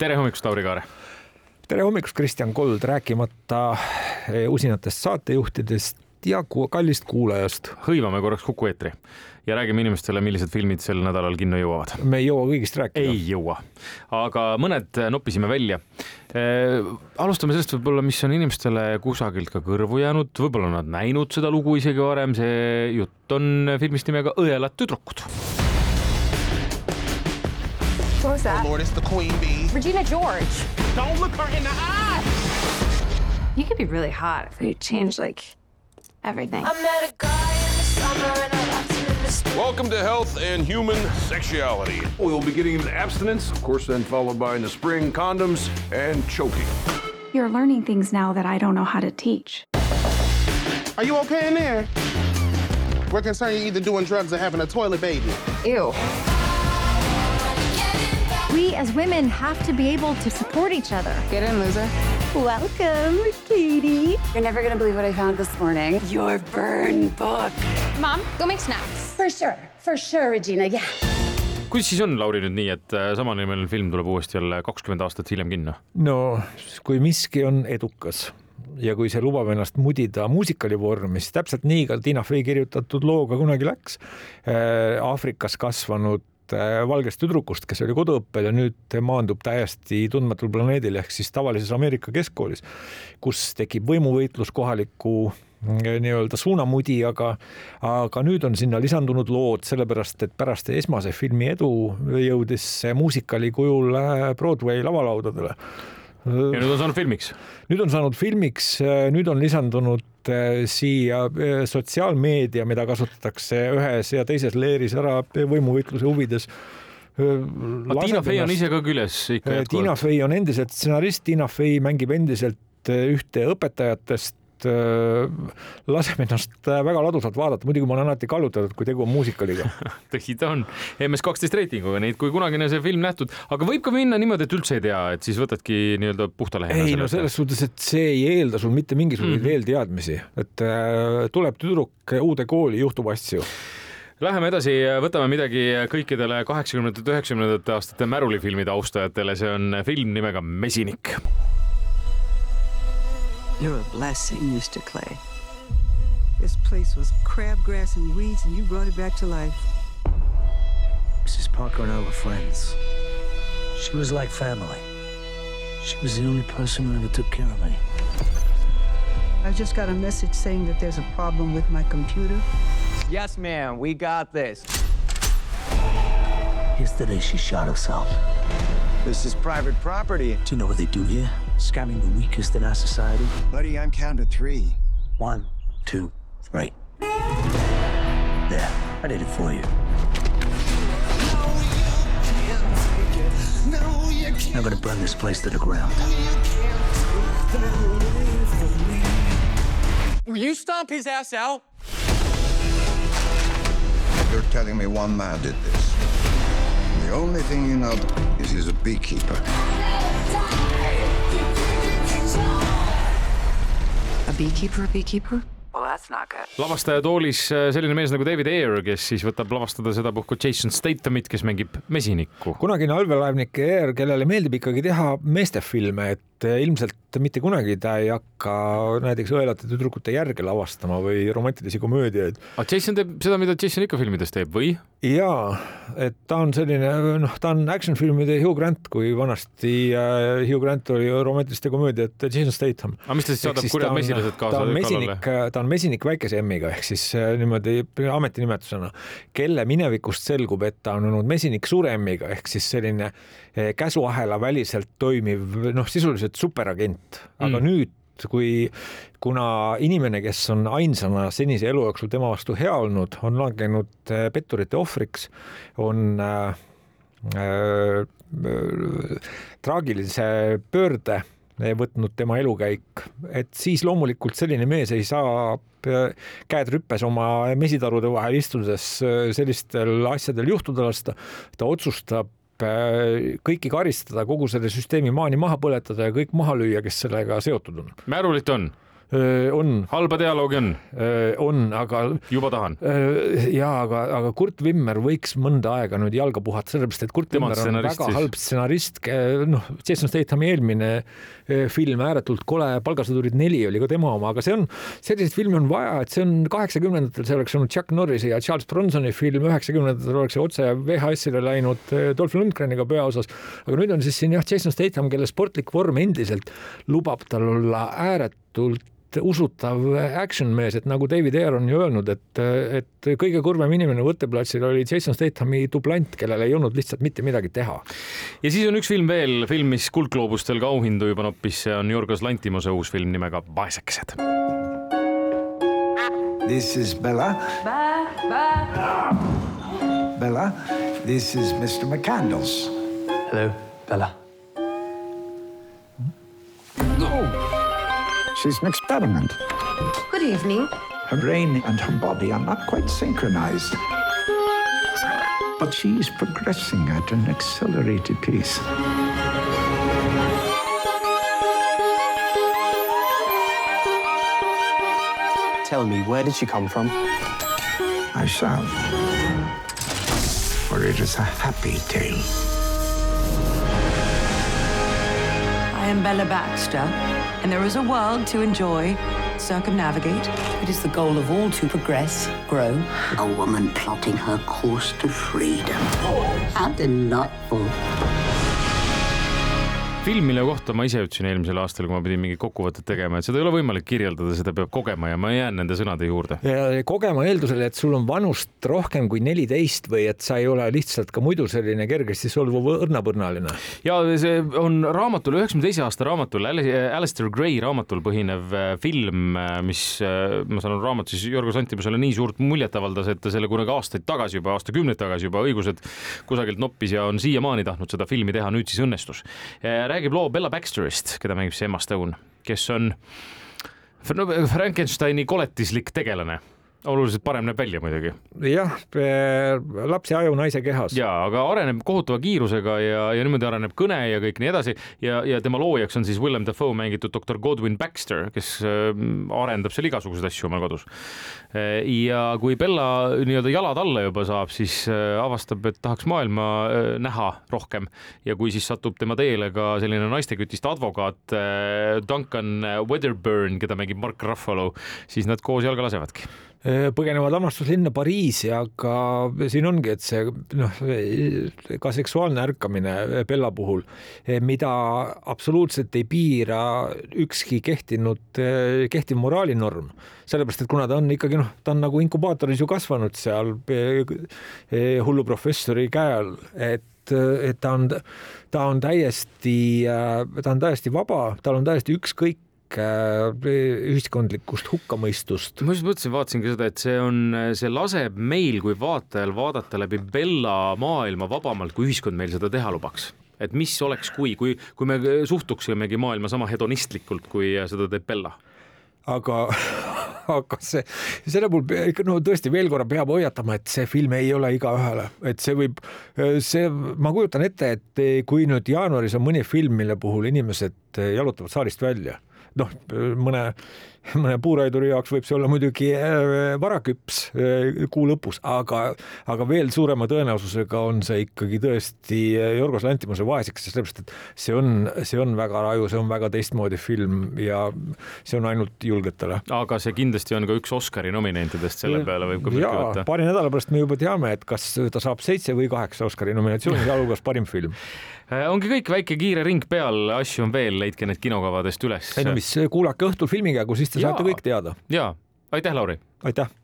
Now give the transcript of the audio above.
tere hommikust, Lauri Kaare. tere hommikust, Kristjan Kold, rääkimata eh, usinatest saatejuhtidest ja kallist kuulajast. hõivame korraks Kuku eetri ja räägime inimestele, millised filmid sel nädalal kinno jõuavad. me ei jõua kõigist rääkida. ei jõua, aga mõned noppisime välja eh,. alustame sellest võib-olla, mis on inimestele kusagilt ka kõrvu jäänud, võib-olla nad näinud seda lugu isegi varem, see jutt on filmist nimega Õelad tüdrukud. What was that? Oh Lord, it's the queen bee. Regina George. Don't look her in the eye. You could be really hot if you change, like everything. I met a guy in the summer and I left him in the spring. Welcome to Health and Human Sexuality. We'll be getting into abstinence, of course, then followed by in the spring condoms and choking. You're learning things now that I don't know how to teach. Are you okay in there? We're concerned you're either doing drugs or having a toilet baby. Ew. We as women have to be able to support each other. Get in, loser. Welcome, Katie. You're never gonna believe what I found this morning. Your burn book. Mom, go make snacks. For sure, for sure, Regina, yeah. kuidas siis on, Lauri, nüüd nii, et äh, samanimeline film tuleb uuesti jälle kakskümmend aastat hiljem kinno? no kui miski on edukas ja kui see lubab ennast mudida muusikali vormi, siis täpselt nii ka Tiina Fey kirjutatud looga kunagi läks. Aafrikas kasvanud äh, valgest tüdrukust, kes oli koduõppel ja nüüd maandub täiesti tundmatul planeedil ehk siis tavalises Ameerika keskkoolis, kus tekib võimuvõitlus kohaliku nii-öelda suunamudi, aga, aga nüüd on sinna lisandunud lood, sellepärast et pärast esmase filmi edu jõudis see muusikali kujul äh, Broadway lavalaudadele ja nüüd on saanud filmiks? nüüd on saanud filmiks, nüüd on lisandunud äh, siia äh, sotsiaalmeedia, mida kasutatakse ühes ja teises leeris ära võimuvõitluse huvides. Tiina Fey on ise ka küljes ikka jätkuvalt? Tiina Fey on endiselt stsenarist, Tiina Fey mängib endiselt ühte õpetajatest laseb ennast väga ladusalt vaadata, muidugi ma olen alati kallutatud, kui tegu on muusikaliga tõsi ta on, MS kaksteist reitinguga neid, kui kunagine see film nähtud, aga võib ka minna niimoodi, et üldse ei tea, et siis võtadki nii-öelda puhta lehena. ei no selles suhtes, et see ei eelda sul mitte mingisuguseid mm -hmm. eelteadmisi, et äh, tuleb tüdruk uude kooli, juhtub asju. Läheme edasi, võtame midagi kõikidele kaheksakümnendate, üheksakümnendate aastate märulifilmide austajatele, see on film nimega Mesinik You're a blessing, Mr. Clay. This place was crabgrass and weeds, and you brought it back to life. Mrs. Parker and I were friends. She was like family. She was the only person who ever took care of me. I just got a message saying that there's a problem with my computer. Yes, ma'am, we got this. Yesterday, she shot herself. This is private property. Do you know what they do here? Scamming the weakest in our society. Buddy, I'm counting to three. One, two, three. There, I did it for you. I'm gonna burn this place to the ground. Will you stomp his ass out? You're telling me one man did this. The only thing you know is he's a beekeeper. Beekeeper, beekeeper? Well, that's not good. lavastaja toolis selline mees nagu David Ayer, kes siis võtab lavastada sedapuhku Jason Stathamit, kes mängib mesinikku. kunagine allveelaevnik Ayer, kellele meeldib ikkagi teha meestefilme, et ilmselt mitte kunagi ta ei hakka näiteks õelate tüdrukute järge lavastama või romantilisi komöödiaid. aga Jason teeb seda, mida Jason ikka filmides teeb või? jaa, et ta on selline, noh, ta on action filmide Hugh Grant, kui vanasti äh, Hugh Grant oli romantiliste komöödiate Jason Statham. aga mis ta siis saadab kurjad mesilased kaasa? ta on mesinik, ta on mesinik väikese M-iga ehk siis äh, niimoodi ametinimetusena, kelle minevikust selgub, et ta on olnud mesinik suure M-iga ehk siis selline äh, käsuahela väliselt toimiv, noh, sisuliselt superagent, aga mm. nüüd kui, kuna inimene, kes on ainsana senise elu jooksul tema vastu hea olnud, on langenud petturite ohvriks, on äh, äh, traagilise pöörde võtnud tema elukäik, et siis loomulikult selline mees ei saa käed rüppes oma mesitarude vahel istudes sellistel asjadel juhtuda lasta. ta otsustab kõiki karistada, kogu selle süsteemi maani maha põletada ja kõik maha lüüa, kes sellega seotud on. märulit on? on. halba dialoogi on? on, aga juba tahan. ja aga, aga Kurt Wimmer võiks mõnda aega nüüd jalga puhata, sellepärast et Kurt Tema on Wimmer on väga siis. halb stsenarist. noh, Jason Stathami eelmine film Ääretult kole, Palgasõdurid neli oli ka tema oma, aga see on, selliseid filme on vaja, et see on kaheksakümnendatel, see oleks olnud Chuck Norrise ja Charles Bronsoni film, üheksakümnendatel oleks see otse VHS-ile läinud Dolph Lundgreniga peaosas. aga nüüd on siis siin jah, Jason Statham, kelle sportlik vorm endiselt lubab tal olla ääretult usutav action mees, et nagu David Ayer on ju öelnud, et, et kõige kurvem inimene võtteplatsil oli Jason Stathami dublant, kellel ei olnud lihtsalt mitte midagi teha. ja siis on üks film veel, film, mis Kuldgloobustel ka auhindu juba noppis, see on Jorgos Lantimose uus film nimega Vaesekesed. This is Bella. Bella, this is Mr. McCandles. Hello, Bella. She's an experiment. Good evening. Her brain and her body are not quite synchronized. But she's progressing at an accelerated pace. Tell me, where did she come from? I shall. For it is a happy tale. I am Bella Baxter, and there is a world to enjoy, circumnavigate. It is the goal of all to progress, grow. A woman plotting her course to freedom. How delightful. film, mille kohta ma ise ütlesin eelmisel aastal, kui ma pidin mingit kokkuvõtet tegema, et seda ei ole võimalik kirjeldada, seda peab kogema ja ma jään nende sõnade juurde. kogema eeldusel, et sul on vanust rohkem kui neliteist või et sa ei ole lihtsalt ka muidu selline kergesti solvuv õrnapõrnaline. ja see on raamatul, üheksakümne teise aasta raamatul, Alistair Gray raamatul põhinev äh, film, mis äh, ma saan aru, raamat siis Jorgos Antimusele nii suurt muljet avaldas, et ta selle kunagi aastaid tagasi juba, aastakümneid tagasi juba õigused kusagilt noppis ja on siiamaani tahtnud seda filmi teha, nüüd siis õnnestus. Räägib loo Bella Baxterist, keda mängib siis Emma Stone, kes on Frankensteini koletislik tegelane oluliselt parem näeb välja muidugi. jah, lapse aju naise kehas. ja, aga areneb kohutava kiirusega ja, ja niimoodi areneb kõne ja kõik nii edasi ja, ja tema loojaks on siis Willem Dafoe mängitud doktor Godwin Baxter, kes äh, arendab seal igasuguseid asju omal kodus. ja kui Bella nii-öelda jalad alla juba saab, siis äh, avastab, et tahaks maailma äh, näha rohkem ja kui siis satub tema teele ka selline naistekütist advokaat äh, Duncan Weatherburn, keda mängib Mark Ruffalo, siis nad koos jalga lasevadki põgenevad armastuslinna Pariisi, aga siin ongi, et see noh, ka seksuaalne ärkamine Bella puhul, mida absoluutselt ei piira ükski kehtinud, kehtiv moraalinorm, sellepärast et kuna ta on ikkagi noh, ta on nagu inkubaatoris ju kasvanud seal hullu professori käe all, et, et ta on, ta on täiesti, ta on täiesti vaba, tal on täiesti ükskõik äh, ühiskondlikust hukkamõistust. ma just mõtlesin, vaatasingi seda, et see on, see laseb meil kui vaatajal vaadata läbi Bella maailma vabamalt, kui ühiskond meil seda teha lubaks. Et mis oleks, kui, kui, kui me suhtuksimegi maailma sama hedonistlikult, kui seda teeb Bella. Aga, aga see, selle puhul ikka no tõesti veel korra peab hoiatama, et see film ei ole igaühele, et see võib, see, ma kujutan ette, et kui nüüd jaanuaris on mõni film, mille puhul inimesed jalutavad saalist välja, noh, mõne, mõne puuraiduri jaoks võib see olla muidugi äh, varaküps äh, kuu lõpus, aga, aga veel suurema tõenäosusega on see ikkagi tõesti Jorgos Lantimuse vaeseks, sellepärast et see on, see on väga raju, see on väga teistmoodi film ja see on ainult julgetele. aga see kindlasti on ka üks Oscari nominentidest, selle peale võib ka ja võtta. paari nädala pärast me juba teame, et kas ta saab seitse või kaheksa Oscari nominatsiooni, sealhulgas parim film. ongi kõik, väike kiire ring peal, asju on veel, leidke need kinokavadest üles. ei no mis, kuulake õhtul filmikäigu, siis te Jaa. saate kõik teada. ja aitäh, Lauri. aitäh